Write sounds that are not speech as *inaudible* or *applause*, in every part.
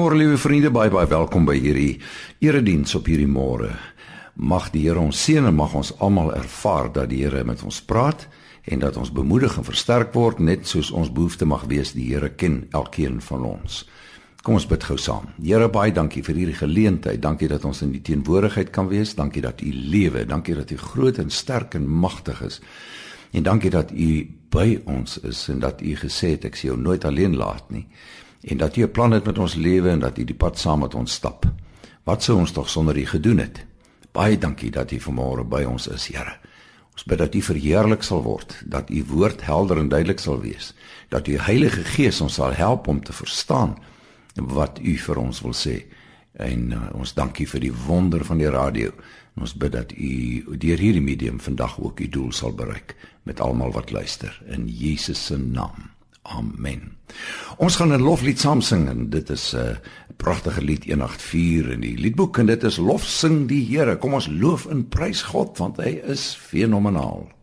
Goeiemôre liewe vriende, baie baie welkom by hierdie erediens op hierdie môre. Mag die Here ons seën en mag ons almal ervaar dat die Here met ons praat en dat ons bemoedig en versterk word net soos ons behoefte mag wees. Die Here ken elkeen van ons. Kom ons bid gou saam. Here, baie dankie vir hierdie geleentheid. Dankie dat ons in die teenwoordigheid kan wees. Dankie dat U lewe. Dankie dat U groot en sterk en magtig is. En dankie dat U by ons is en dat U gesê het ek sal jou nooit alleen laat nie. En dat U 'n plan het met ons lewe en dat U die pad saam met ons stap. Wat sou ons tog sonder U gedoen het? Baie dankie dat U vanmôre by ons is, Here. Ons bid dat U verheerlik sal word, dat U woord helder en duidelik sal wees, dat U Heilige Gees ons sal help om te verstaan wat U vir ons wil sê. En uh, ons dankie vir die wonder van die radio. En ons bid dat U deur hierdie medium vandag ook U doel sal bereik met almal wat luister in Jesus se naam. Amen. Ons gaan 'n loflied saam sing en dit is 'n uh, pragtige lied 184 in die liedboek en dit is lof sing die Here. Kom ons loof en prys God want hy is fenomenaal.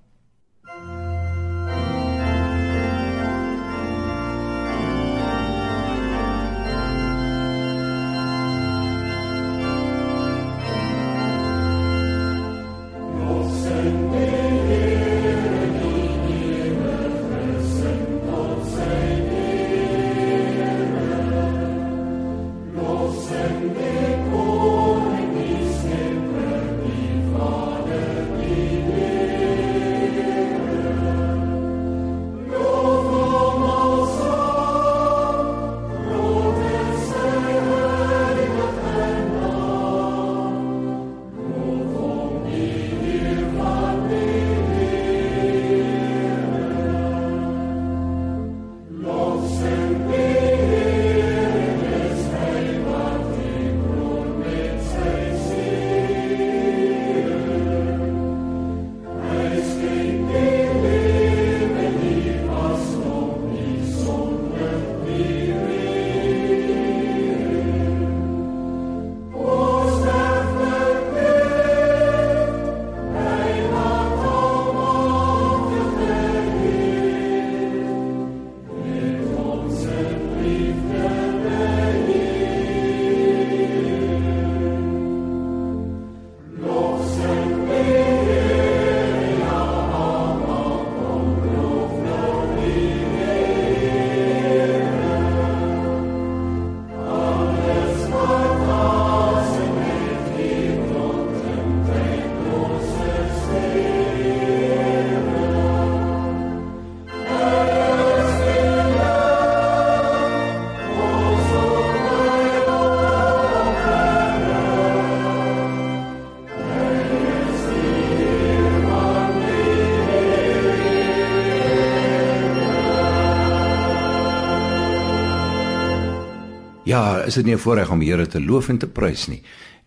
Ja, is dit nie 'n voorreg om die Here te loof en te prys nie.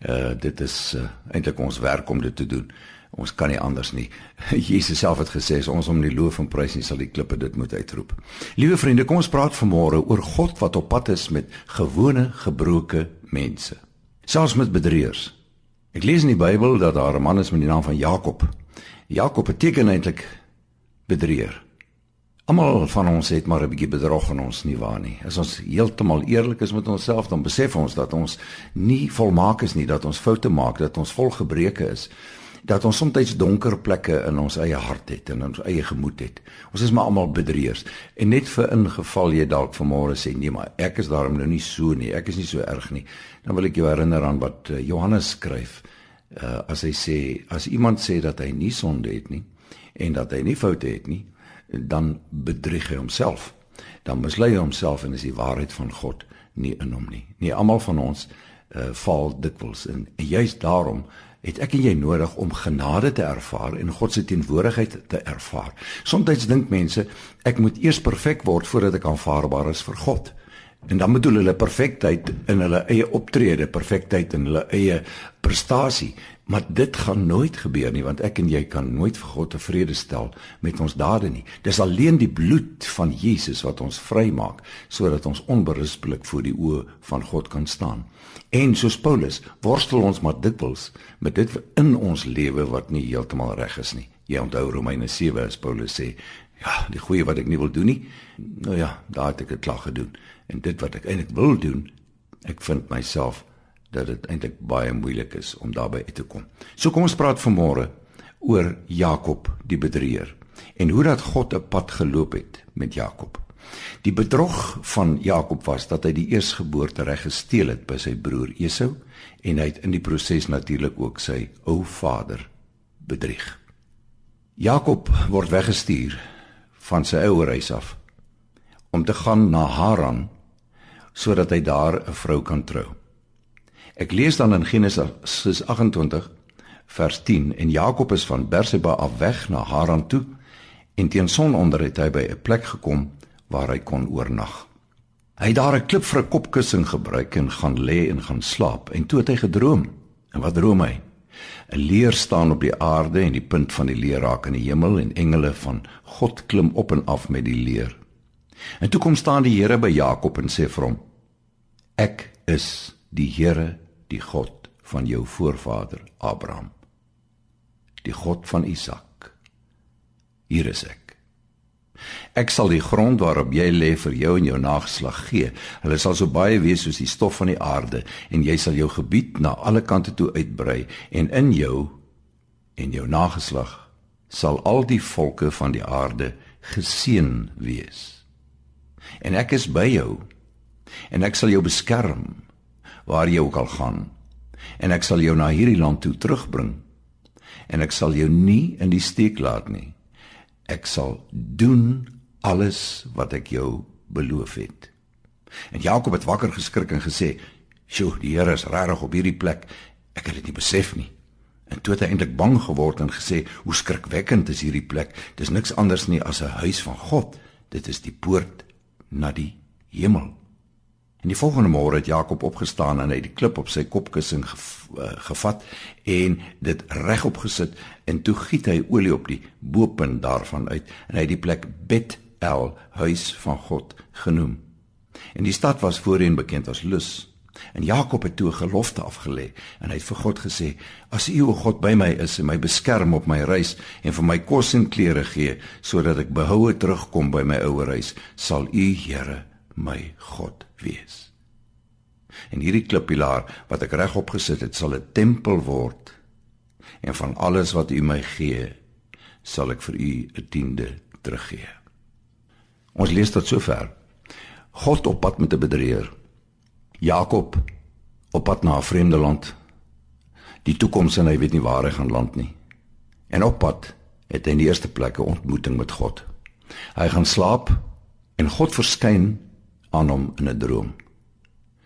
Uh dit is uh, eintlik ons werk om dit te doen. Ons kan nie anders nie. *laughs* Jesus self het gesê as ons hom nie loof en prys nie, sal die klippe dit moet uitroep. Liewe vriende, kom ons praat vanmôre oor God wat op pad is met gewone gebroke mense. Selfs met bedrieërs. Ek lees in die Bybel dat daar 'n man is met die naam van Jakob. Jakob beteken eintlik bedrieër. Almal van ons het maar 'n bietjie bedrog in ons nie waar nie. As ons heeltemal eerlik is met onsself, dan besef ons dat ons nie volmaak is nie, dat ons foute maak, dat ons vol gebreke is, dat ons soms donker plekke in ons eie hart het en in ons eie gemoed het. Ons is maar almal bedrieërs. En net vir ingeval jy dalk vanmôre sê, nee, maar ek is daarom nou nie so nie. Ek is nie so erg nie. Dan wil ek jou herinner aan wat eh, Johannes skryf. Uh as hy sê as iemand sê dat hy nie sonde het nie en dat hy nie foute het nie, dan bedrieg hy homself. Dan mislei hy homself en is die waarheid van God nie in hom nie. Nie almal van ons uh, val dikwels in. En juist daarom het ek en jy nodig om genade te ervaar en God se teenwoordigheid te ervaar. Soms dink mense ek moet eers perfek word voordat ek aanvaarbaar is vir God. En dan bedoel hulle perfektheid in hulle eie optrede, perfektheid in hulle eie prestasie. Maar dit gaan nooit gebeur nie want ek en jy kan nooit vir God tevrede stel met ons dade nie. Dis alleen die bloed van Jesus wat ons vrymaak sodat ons onberispelik voor die oë van God kan staan. En soos Paulus worstel ons maar dikwels met dit in ons lewe wat nie heeltemal reg is nie. Jy onthou Romeine 7 as Paulus sê, ja, die goeie wat ek nie wil doen nie, nou ja, daar het ek dit klaar gedoen. En dit wat ek eintlik wil doen, Ek vind myself dat dit eintlik baie moeilik is om daarby uit te kom. So kom ons praat vanmôre oor Jakob die bedrieger en hoe dat God 'n pad geloop het met Jakob. Die bedrog van Jakob was dat hy die eersgeboorte reg gesteel het by sy broer Esau en hy het in die proses natuurlik ook sy ou vader bedrieg. Jakob word weggestuur van sy ouerhuis af om te gaan na Haran sodat hy daar 'n vrou kan trou. Ek lees dan in Genesis 28 vers 10 en Jakob is van Berseba af weg na Haran toe en teen sononder het hy by 'n plek gekom waar hy kon oornag. Hy het daar 'n klip vir 'n kopkussing gebruik en gaan lê en gaan slaap en toe het hy gedroom. En wat droom hy? 'n Leer staan op die aarde en die punt van die leer raak in die hemel en engele van God klim op en af met die leer. En toe kom staan die Here by Jakob en sê vir hom: Ek is die Here, die God van jou voorvader Abraham. Die God van Isak. Hier is ek. Ek sal die grond waarop jy lê vir jou en jou nageslag gee. Hulle sal so baie wees soos die stof van die aarde en jy sal jou gebied na alle kante toe uitbrei en in jou en jou nageslag sal al die volke van die aarde geseën wees. En ek is by jou en ek sal jou beskerm waar jy ook al gaan. En ek sal jou na hierdie land toe terugbring. En ek sal jou nie in die steek laat nie. Ek sal doen alles wat ek jou beloof het. En Jakob het wakker geskrik en gesê sjoe die Here is regtig op hierdie plek. Ek het dit nie besef nie. En toe het hy eintlik bang geword en gesê hoe skrikwekkend is hierdie plek. Dis niks anders nie as 'n huis van God. Dit is die poort na die hemel En die volgende môre het Jakob opgestaan en hy het die klip op sy kopkussing eh, gevat en dit regop gesit en toe giet hy olie op die bopunt daarvan uit en hy het die plek Bet-El, huis van God genoem. En die stad was voorheen bekend as Lus. En Jakob het toe 'n gelofte afgelê en hy het vir God gesê: "As U o God by my is en my beskerm op my reis en vir my kos en klere gee sodat ek behoue terugkom by my ouerhuis, sal U Here my God wees. En hierdie klippilaar wat ek regop gesit het, sal 'n tempel word. En van alles wat U my gee, sal ek vir U 'n tiende teruggee. Ons lees tot sover. God op pad met 'n bedrieger. Jakob op pad na 'n vreemde land. Die toekoms en hy weet nie waar hy gaan land nie. En op pad het hy in die eerste plek 'n ontmoeting met God. Hy gaan slaap en God verskyn aan hom in 'n droom.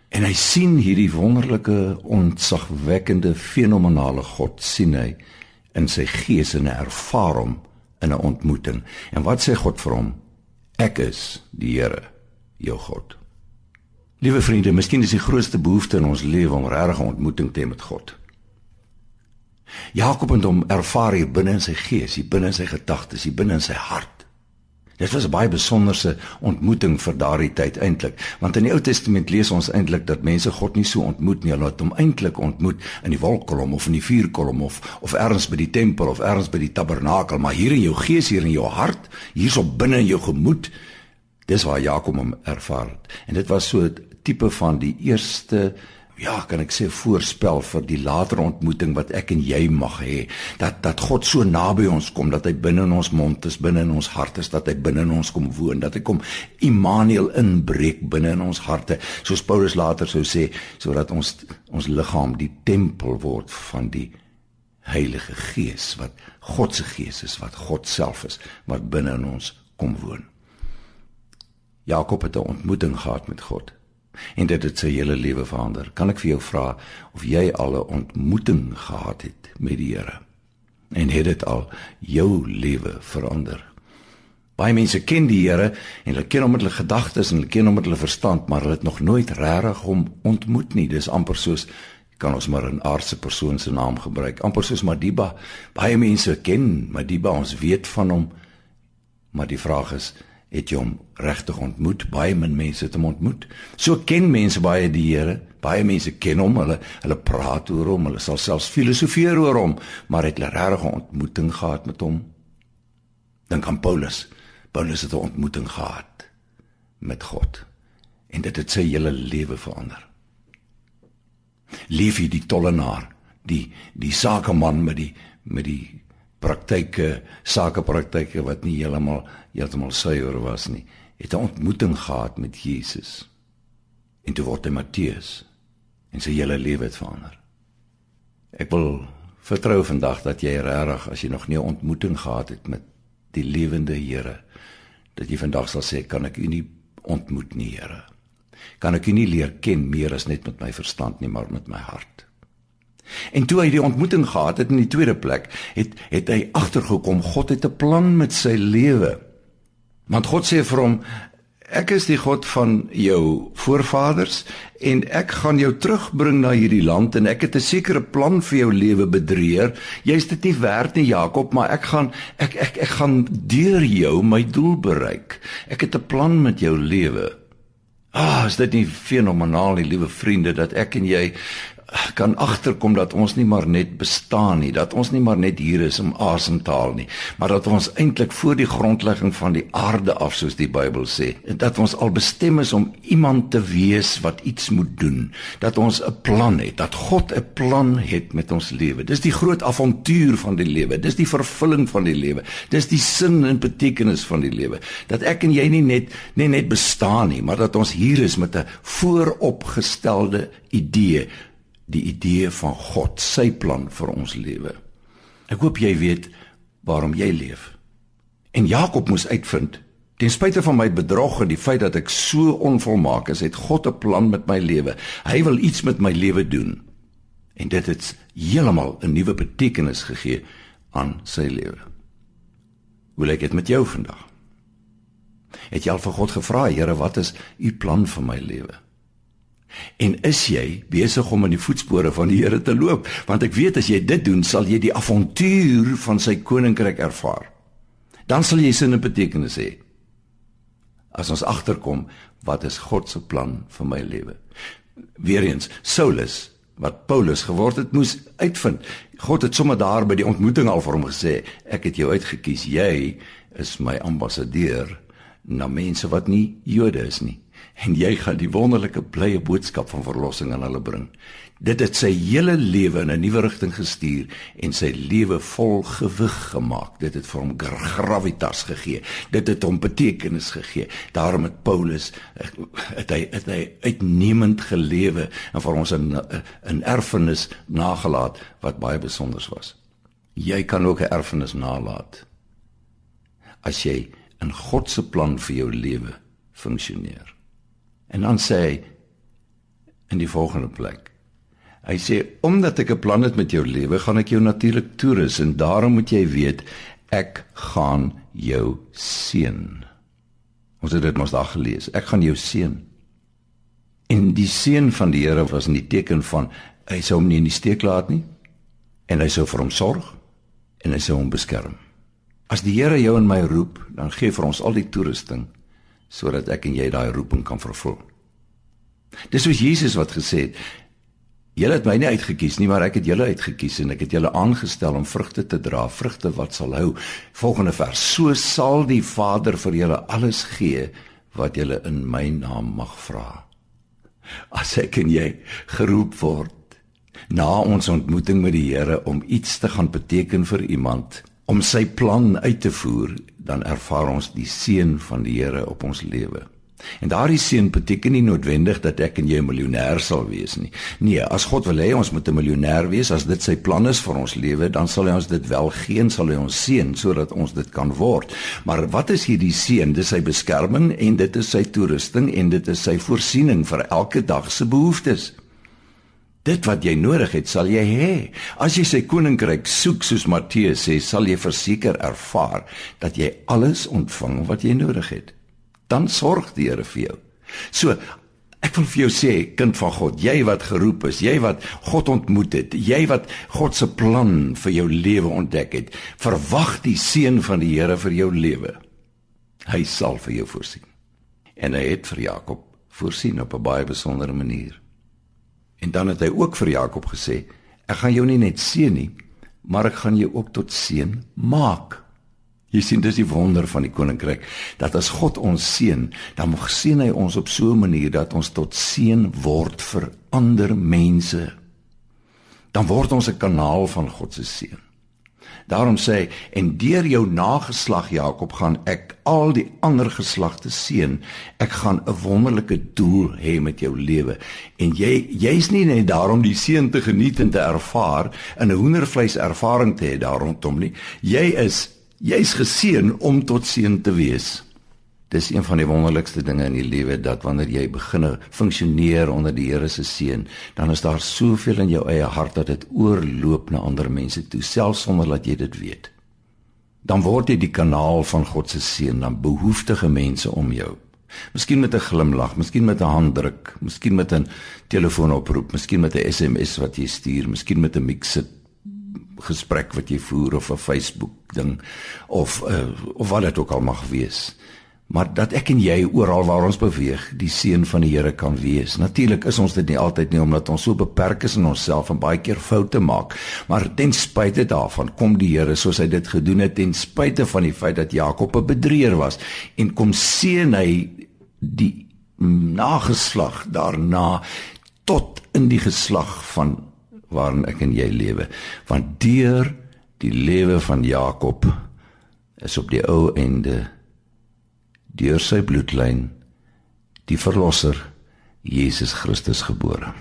En hy sien hierdie wonderlike, ontzagwekkende, fenomenale God sien hy in sy gees en ervaar hom in 'n ontmoeting. En wat sê God vir hom? Ek is die Here, jou God. Liewe vriende, miskien is die grootste behoefte in ons lewe om regtig 'n ontmoeting te hê met God. Jakob het hom ervaar hier binne in sy gees, hier binne in sy gedagtes, hier binne in sy hart. Dit was 'n baie besonderse ontmoeting vir daardie tyd eintlik, want in die Ou Testament lees ons eintlik dat mense God nie so ontmoet nie, hulle het hom eintlik ontmoet in die wolkkolom of in die vuurkolom of of ergens by die tempel of ergens by die tabernakel, maar hier in jou gees, hier in jou hart, hierso binne in jou gemoed, dis waar Jakob hom ervaar het. En dit was so 'n tipe van die eerste ja, kan ek sê voorspel vir die latere ontmoeting wat ek en jy mag hê. Dat dat God so naby ons kom, dat hy binne in ons mond is, binne in ons hart is, dat hy binne in ons kom woon, dat hy kom Immanuel inbreek binne in ons harte, soos Paulus later sou sê, sodat ons ons liggaam die tempel word van die Heilige Gees wat God se Gees is, wat God self is, wat binne in ons kom woon. Jakob het 'n ontmoeting gehad met God en dit het sy hele lewe verander. Kan ek vir jou vra of jy al 'n ontmoeting gehad het met die Here? En het dit al jou lewe verander? Baie mense ken die Here en hulle ken hom met hulle gedagtes en hulle ken hom met hulle verstand, maar hulle het nog nooit regtig hom ontmoet nie. Dis amper soos kan ons maar 'n aardse persoon se naam gebruik. Amper soos Madiba. Baie mense ken Madiba, ons weet van hom. Maar die vraag is, het jy hom regtig ontmoet? Baie min mense het hom ontmoet. So ken mense baie die Here. Baie mense ken hom, hulle hulle praat oor hom, hulle sal selfs filosofeer oor hom, maar het hulle regtig 'n ontmoeting gehad met hom? Dink aan Paulus. Paulus het 'n ontmoeting gehad met God en dit het sy hele lewe verander. Leefie die tollenaar, die die sakeman met die met die praktyke, sakepraktyke wat nie heeltemal heeltemal suiwer was nie, het 'n ontmoeting gehad met Jesus. En toe word hy Matteus en sy hele lewe het verander. Ek wil vertrou vandag dat jy regtig as jy nog nie 'n ontmoeting gehad het met die lewende Here, dat jy vandag sal sê kan ek u nie ontmoet nie, Here. Kan ek u nie leer ken meer as net met my verstand nie, maar met my hart. En toe hy die ontmoeting gehad het in die tweede plek, het het hy agtergekom God het 'n plan met sy lewe. Want God sê vir hom Ek is die God van jou voorvaders en ek gaan jou terugbring na hierdie land en ek het 'n sekere plan vir jou lewe bedreer. Jy's dit nie werd nie Jakob, maar ek gaan ek ek ek gaan deur jou my doel bereik. Ek het 'n plan met jou lewe. Ah, is dit nie fenomenaal nie, liewe vriende, dat ek en jy kan agterkom dat ons nie maar net bestaan nie, dat ons nie maar net hier is om asem te haal nie, maar dat ons eintlik voor die grondlegging van die aarde af soos die Bybel sê, dat ons al bestem is om iemand te wees wat iets moet doen, dat ons 'n plan het, dat God 'n plan het met ons lewe. Dis die groot avontuur van die lewe, dis die vervulling van die lewe, dis die sin en betekenis van die lewe. Dat ek en jy nie net nie net bestaan nie, maar dat ons hier is met 'n vooropgestelde idee die idee van God, sy plan vir ons lewe. Ek hoop jy weet waarom jy leef. En Jakob moes uitvind, ten spyte van my bedrog en die feit dat ek so onvolmaak is, het God 'n plan met my lewe. Hy wil iets met my lewe doen. En dit het heeltemal 'n nuwe betekenis gegee aan sy lewe. Hoe lyk dit met jou vandag? Het jy al vir God gevra, Here, wat is u plan vir my lewe? En is jy besig om in die voetspore van die Here te loop? Want ek weet as jy dit doen, sal jy die avontuur van sy koninkryk ervaar. Dan sal jy sin en betekenis hê. As ons agterkom wat is God se plan vir my lewe? Weereens, Saulus wat Paulus geword het, moes uitvind. God het sommer daar by die ontmoeting al vir hom gesê, ek het jou uitgekies. Jy is my ambassadeur na mense wat nie Jode is nie en jy gaan die wonderlike blye boodskap van verlossing aan hulle bring. Dit het sy hele lewe in 'n nuwe rigting gestuur en sy lewe vol gewig gemaak. Dit het vir hom gravitas gegee. Dit het hom betekenis gegee. Daarom het Paulus eh, het hy het hy uitnemend gelewe en vir ons 'n 'n erfenis nagelaat wat baie besonder was. Jy kan ook 'n erfenis nalat as jy in God se plan vir jou lewe funksioneer. En dan sê hy in die volgende plek. Hy sê omdat ek 'n plan het met jou lewe, gaan ek jou natuurlik toerus en daarom moet jy weet ek gaan jou seën. Ons het dit mos daag gelees. Ek gaan jou seën. En die seën van die Here was in die teken van hy sou hom nie in die steek laat nie en hy sou vir hom sorg en hy sou hom beskerm. As die Here jou en my roep, dan gee vir ons al die toerusting sodat ek en jy daai roeping kan vervul. Dis soos Jesus wat gesê het: "Julle het my nie uitgekies nie, maar ek het julle uitgekies en ek het julle aangestel om vrugte te dra, vrugte wat sal hou." Volgende vers: "So sal die Vader vir julle alles gee wat julle in my naam mag vra." As ek en jy geroep word na ons ontmoeting met die Here om iets te gaan beteken vir iemand, om sy plan uit te voer, dan ervaar ons die seën van die Here op ons lewe. En daardie seën beteken nie noodwendig dat ek en jy 'n miljonair sal wees nie. Nee, as God wil hê ons moet 'n miljonair wees, as dit sy plan is vir ons lewe, dan sal hy ons dit wel gee en sal hy ons seën sodat ons dit kan word. Maar wat is hierdie seën? Dis sy beskerming en dit is sy toerusting en dit is sy voorsiening vir elke dag se behoeftes. Dit wat jy nodig het, sal jy hê. As jy sy koninkryk soek soos Matteus sê, sal jy verseker ervaar dat jy alles ontvang wat jy nodig het. Dan sorg die Here vir jou. So, ek wil vir jou sê, kind van God, jy wat geroep is, jy wat God ontmoet het, jy wat God se plan vir jou lewe ontdek het, verwag die seën van die Here vir jou lewe. Hy sal vir jou voorsien. En hy het vir Jakob voorsien op 'n baie besondere manier. En dan het hy ook vir Jakob gesê: "Ek gaan jou nie net seën nie, maar ek gaan jou ook tot seën maak." Jy sien dis die wonder van die koninkryk dat as God ons seën, dan mag seën hy ons op so 'n manier dat ons tot seën word vir ander mense. Dan word ons 'n kanaal van God se seën. Daarom sê hy en deur jou nageslag Jakob gaan ek al die ander geslagte seën. Ek gaan 'n wonderlike doel hê met jou lewe. En jy jy's nie net daarom die seën te geniet en te ervaar in 'n hoendervleis ervaring te hê daarom nie. Jy is jy's geseën om tot seën te wees. Dis een van die wonderlikste dinge in die lewe dat wanneer jy begin funksioneer onder die Here se seën, dan is daar soveel in jou eie hart dat dit oorloop na ander mense toe, selfs sonder dat jy dit weet. Dan word jy die kanaal van God se seën aan behoeftige mense om jou. Miskien met 'n glimlag, miskien met 'n handdruk, miskien met 'n telefoonoproep, miskien met 'n SMS wat jy stuur, miskien met 'n mixed gesprek wat jy voer of 'n Facebook ding of uh, of wat dit ook al mag wees maar dat ek en jy oral waar ons beweeg die seën van die Here kan wees. Natuurlik is ons dit nie altyd nie omdat ons so beperk is in onsself en baie keer foute maak, maar ten spyte daarvan kom die Here soos hy dit gedoen het ten spyte van die feit dat Jakob 'n bedrieger was en kom seën hy die nageslag daarna tot in die geslag van waarin ek en jy lewe. Want deur die lewe van Jakob is op die ou einde deur sy bloedlyn die verlosser Jesus Christus gebore.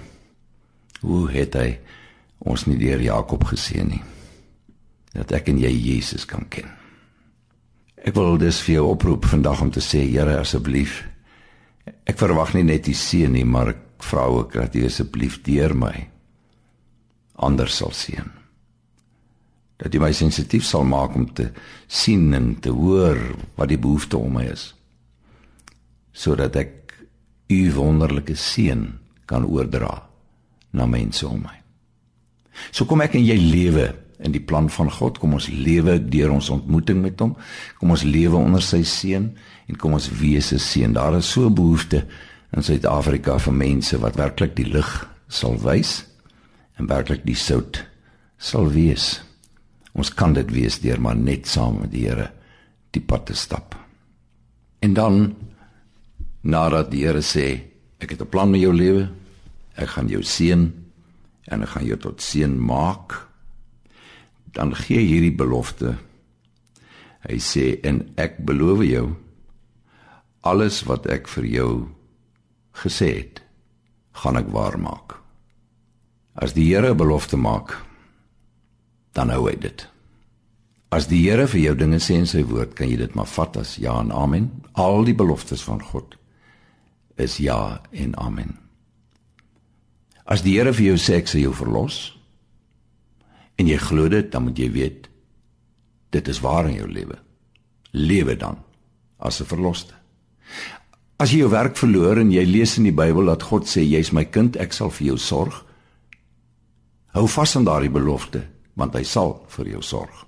Hoe het hy ons nie deur Jakob geseën nie? Dat ek en jy Jesus kan ken. Ek wil dus vir jou oproep vandag om te sê Here asseblief ek verwag nie net die seën nie, maar ek vra ook dat U asseblief deur my anders sal seën dat jy my sensitief sal maak om te sien en te hoor wat die behoefte om my is sodat ek u wonderlike seën kan oordra na mense om my. So kom ek en jy lewe in die plan van God. Kom ons lewe deur ons ontmoeting met hom. Kom ons lewe onder sy seën en kom ons wees 'n seën. Daar is so behoefte in Suid-Afrika vir mense wat werklik die lig sal wys en werklik die sout sal wees. Ons kan dit wees deur maar net saam met die Here die pad te stap. En dan nadat die Here sê ek het 'n plan met jou lewe. Ek gaan jou seën en ek gaan jou tot seën maak. Dan gee hierdie belofte. Hy sê en ek beloof jou alles wat ek vir jou gesê het gaan ek waar maak as die Here 'n belofte maak dan hou hy dit. As die Here vir jou dinge sê in sy woord kan jy dit maar vat as ja en amen. Al die beloftes van God is ja en amen. As die Here vir jou sê ek sal jou verlos en jy glo dit, dan moet jy weet dit is waar in jou lewe. Lewe dan as 'n verloste. As jy jou werk verloor en jy lees in die Bybel dat God sê jy's my kind, ek sal vir jou sorg. Hou vas aan daardie belofte, want hy sal vir jou sorg.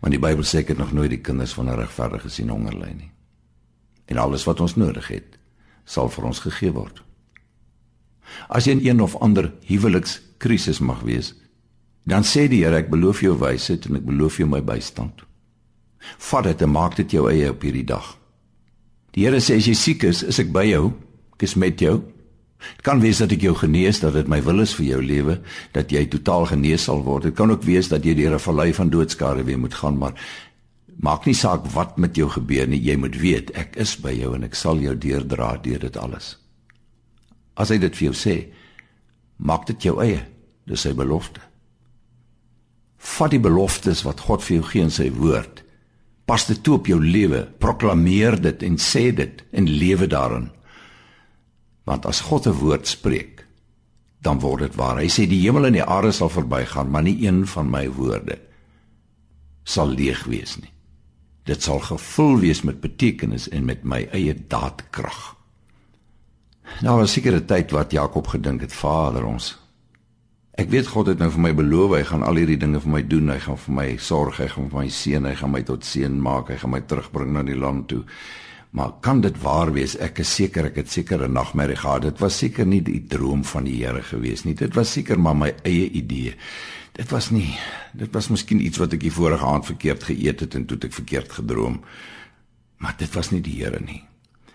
Want die Bybel sê ek het nog nooit die kinders van 'n regverdige sien honger ly nie. En alles wat ons nodig het, sal vir ons gegee word. As jy in een of ander huwelikskrisis mag wees, dan sê die Here ek beloof jou wysheid en ek beloof jou my bystand. Vat dit en maak dit jou eie op hierdie dag. Die Here sê as jy siek is, is ek by jou, ek is met jou. Dit kan wees dat ek jou genees, dat dit my wil is vir jou lewe, dat jy totaal genees sal word. Dit kan ook wees dat jy deur 'n vallei van doodskare weer moet gaan, maar Maak nie saak wat met jou gebeur nie, jy moet weet ek is by jou en ek sal jou deurdra deur dit alles. As hy dit vir jou sê, maak dit jou eie. Dis sy belofte. Vat die beloftes wat God vir jou gee in sy woord. Pas dit toe op jou lewe, proklameer dit en sê dit en lewe daarin. Want as God 'n woord spreek, dan word dit waar. Hy sê die hemel en die aarde sal verbygaan, maar nie een van my woorde sal leeg wees nie. Dit sal gevul wees met betekenis en met my eie daadkrag. Nou was seker 'n tyd wat Jakob gedink het, Vader ons. Ek weet God het nou vir my beloof hy gaan al hierdie dinge vir my doen. Hy gaan vir my sorg, hy gaan vir my seën, hy gaan my tot seën maak, hy gaan my terugbring na die land toe. Maar kan dit waar wees? Ek is seker ek het seker 'n nagmerrie gehad. Dit was seker nie die droom van die Here gewees nie. Dit was seker maar my eie idee. Dit was nie dit was miskien iets wat ek die vorige aand verkeerd geëet het en toe ek verkeerd gedroom. Maar dit was nie die Here nie.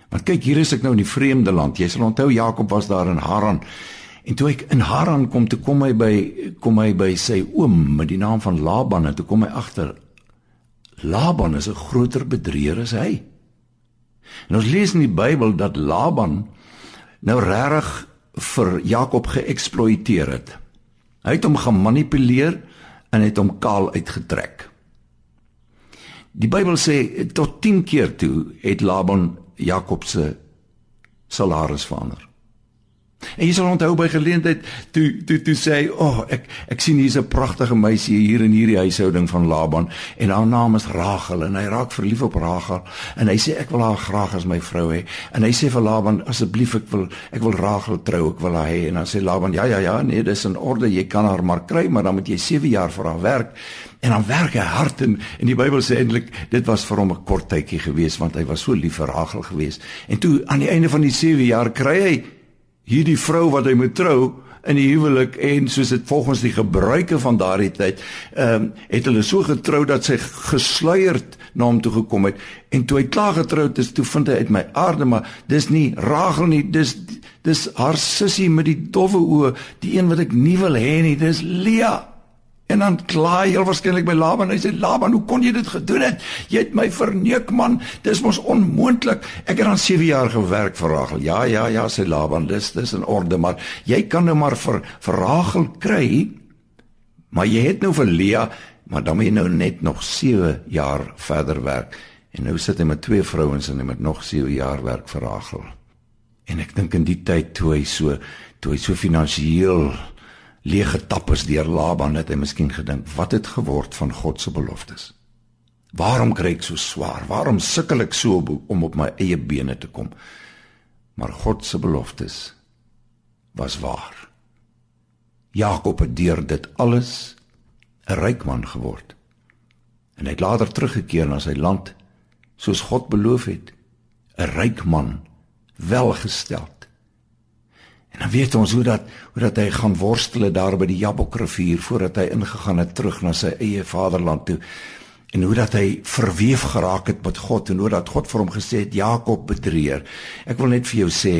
Want kyk, hier is ek nou in die vreemde land. Jy sal onthou Jakob was daar in Haran. En toe ek in Haran kom, toe kom hy by kom hy by sy oom met die naam van Laban en toe kom hy agter Laban is 'n groter bedrieger as hy. En ons lees in die Bybel dat Laban nou regtig vir Jakob geëksploiteer het. Hy het hom gemanipuleer en het hom kaal uitgetrek. Die Bybel sê tot 10 keer toe het Laban Jakob se salaris verander. En jy sal onthou by geleentheid toe toe toe sê hy, "O, oh, ek ek sien hier's 'n pragtige meisie hier in hierdie huishouding van Laban en haar naam is Rachel en hy raak verlief op Rachel en hy sê ek wil haar graag as my vrou hê." En hy sê vir Laban, "Asseblief ek wil ek wil Rachel trou, ek wil haar hê." En dan sê Laban, "Ja, ja, ja, nee, dis in orde, jy kan haar maar kry, maar dan moet jy 7 jaar vir haar werk." En dan werk hy hard en in die Bybel sê eintlik dit was vir hom 'n kort tydjie gewees want hy was so lief vir Rachel gewees. En toe aan die einde van die 7 jaar kry hy hierdie vrou wat hy moet trou in die huwelik en soos dit volgens die gebruike van daardie tyd, ehm um, het hulle so getrou dat sy gesluierd na hom toe gekom het en toe hy klaar getroud is, toe vind hy uit my aarde maar dis nie Rachel nie, dis dis haar sussie met die dowwe oë, die een wat ek nie wil hê nie, dis Leah. En dan kla hy waarskynlik by Laban. Hy sê Laban, hoe kon jy dit gedoen het? Jy het my verneuk man. Dis mos onmoontlik. Ek het dan 7 jaar gewerk vir Rachel. Ja, ja, ja, sê Laban. Dis dis in orde, maar jy kan nou maar vir vir Rachel kry. Maar jy het nou vir Lea, maar dan moet jy nou net nog 7 jaar verder werk. En nou sit hy met twee vrouens en hy moet nog 7 jaar werk vir Rachel. En ek dink in die tyd toe hy so toe hy so finansiëel leeg getap is deur Laban het hy miskien gedink wat het geword van God se beloftes? Waarom kry ek so swaar? Waarom sukkel ek so om op my eie bene te kom? Maar God se beloftes was waar. Jakob het deur dit alles 'n ryk man geword. En hy het later teruggekeer na sy land soos God beloof het 'n ryk man welgestel En dan weet ons hoe dat hoe dat hy gaan worstel daar by die Jabokrivier voordat hy ingegaan het terug na sy eie vaderland toe. En hoe dat hy verweef geraak het met God en hoe dat God vir hom gesê het Jakob bedrieger. Ek wil net vir jou sê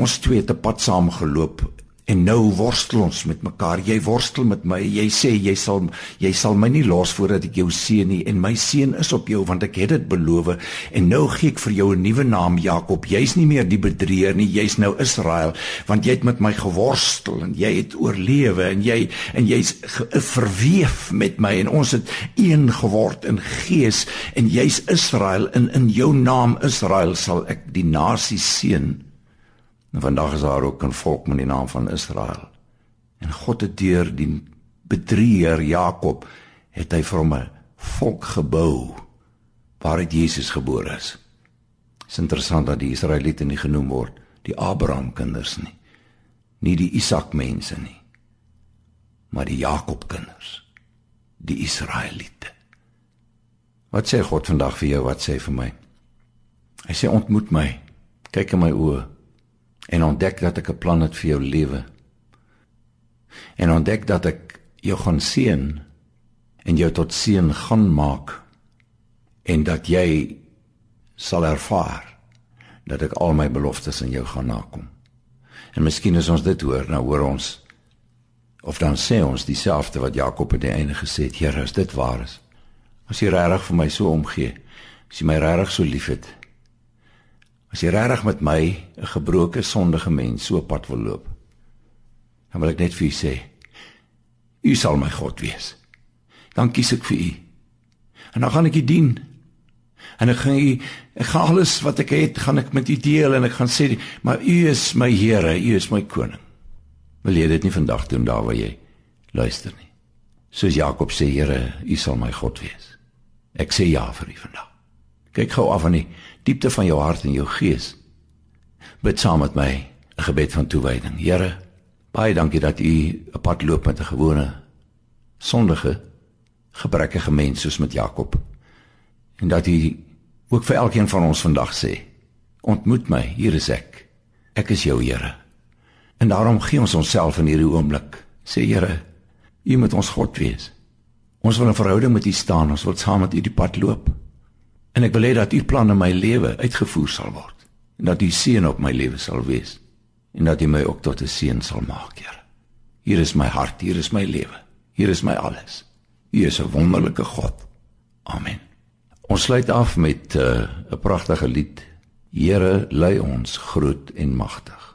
ons twee het 'n pad saam geloop En nou worstel ons met mekaar. Jy worstel met my. Jy sê jy sal jy sal my nie los voordat ek jou seën nie en my seën is op jou want ek het dit beloof. En nou gee ek vir jou 'n nuwe naam Jakob. Jy's nie meer die bedrieger nie. Jy's nou Israel want jy het met my geworstel en jy het oorlewe en jy en jy's verweef met my en ons het een geword in gees en jy's Israel en in jou naam Israel sal ek die nasies seën. En vandag is daar ook 'n volk met die naam van Israel. En God het deur die bedrieger Jakob het hy vir hom 'n volk gebou waar dit Jesus gebore is. Dit is interessant dat die Israeliete nie genoem word die Abraham kinders nie. Nie die Isak mense nie. Maar die Jakob kinders. Die Israeliete. Wat sê God vandag vir jou? Wat sê vir my? Hy sê ontmoet my. Kyk in my oë en ontdek dat ek 'n plan het vir jou lewe. En ontdek dat ek jou gaan seën en jou tot seën gaan maak en dat jy sal ervaar dat ek al my beloftes aan jou gaan nakom. En miskien as ons dit hoor, nou hoor ons of dan sê ons dieselfde wat Jakob aan die einde gesê het, Here, as dit waar is, as jy regtig vir my so omgee, as jy my regtig so liefhet, As jy regtig met my 'n gebroke sondige mens so pad wil loop, dan wil ek net vir u sê, u sal my God wees. Dan kies ek vir u. En dan gaan ek u dien. En ek gaan u ek gaan alles wat ek het, gaan ek met u deel en ek gaan sê, maar u is my Here, u is my koning. Wil jy dit nie vandag doen daar waar jy luister nie? Soos Jakob sê, Here, u sal my God wees. Ek sê ja vir u vandag. Kyk gou af aan die diepte van jou hart en jou gees. Bid saam met my 'n gebed van toewyding. Here, baie dankie dat U 'n pad loop met 'n gewone sondige gebrekkige mens soos met Jakob. En dat U ook vir elkeen van ons vandag sê: Ontmoet my, hier is ek. Ek is jou Here. En daarom gee ons onsself in hierdie oomblik. Sê Here, U moet ons God wees. Ons wil 'n verhouding met U staan, ons wil saam met U die pad loop. En ek wil hê dat U plan in my lewe uitgevoer sal word en dat U seën op my lewe sal wees en dat U my ook tot 'n seën sal maak, Here. Hier is my hart, hier is my lewe. Hier is my alles. U is 'n wonderlike God. Amen. Ons sluit af met uh, 'n pragtige lied. Here, lei ons groot en magtig.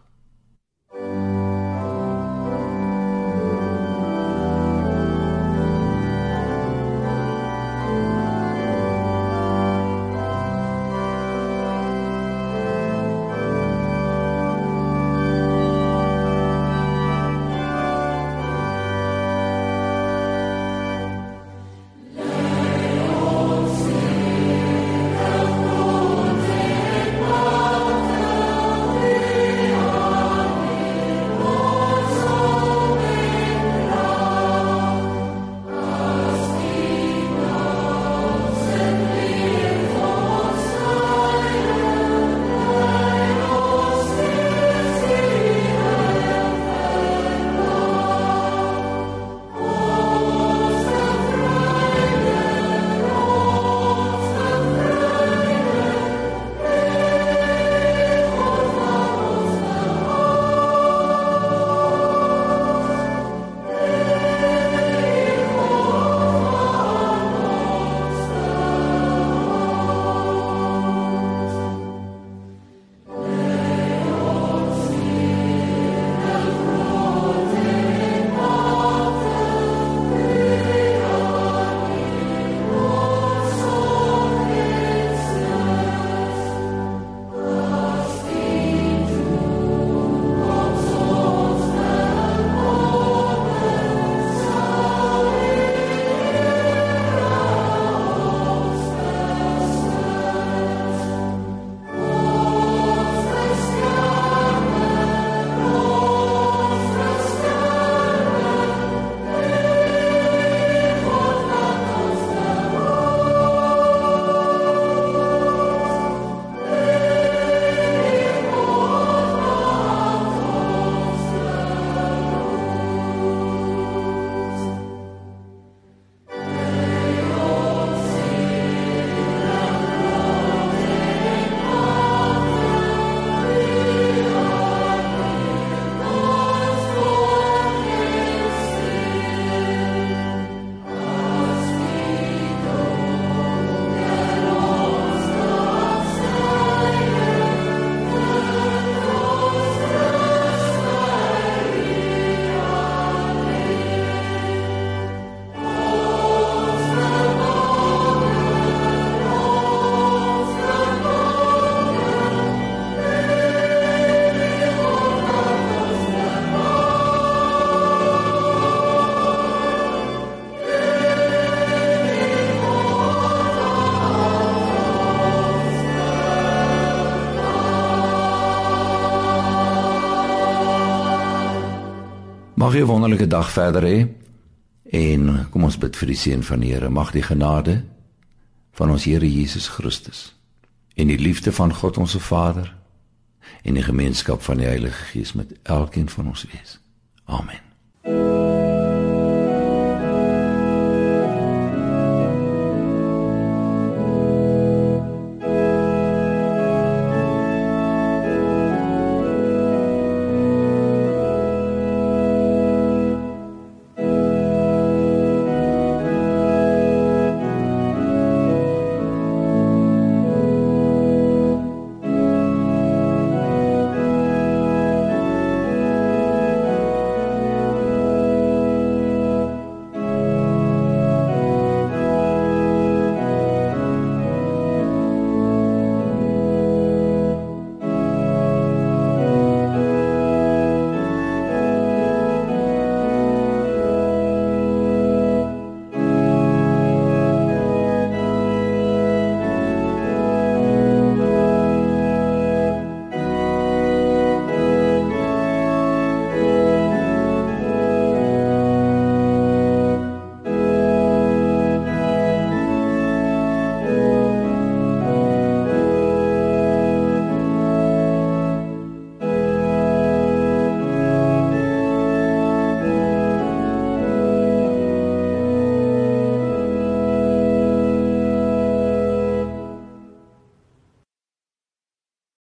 Mag jy 'n wonderlike dag verder hê. En kom ons bid vir die seën van die Here. Mag die genade van ons Here Jesus Christus en die liefde van God ons Vader en die gemeenskap van die Heilige Gees met elkeen van ons wees. Amen.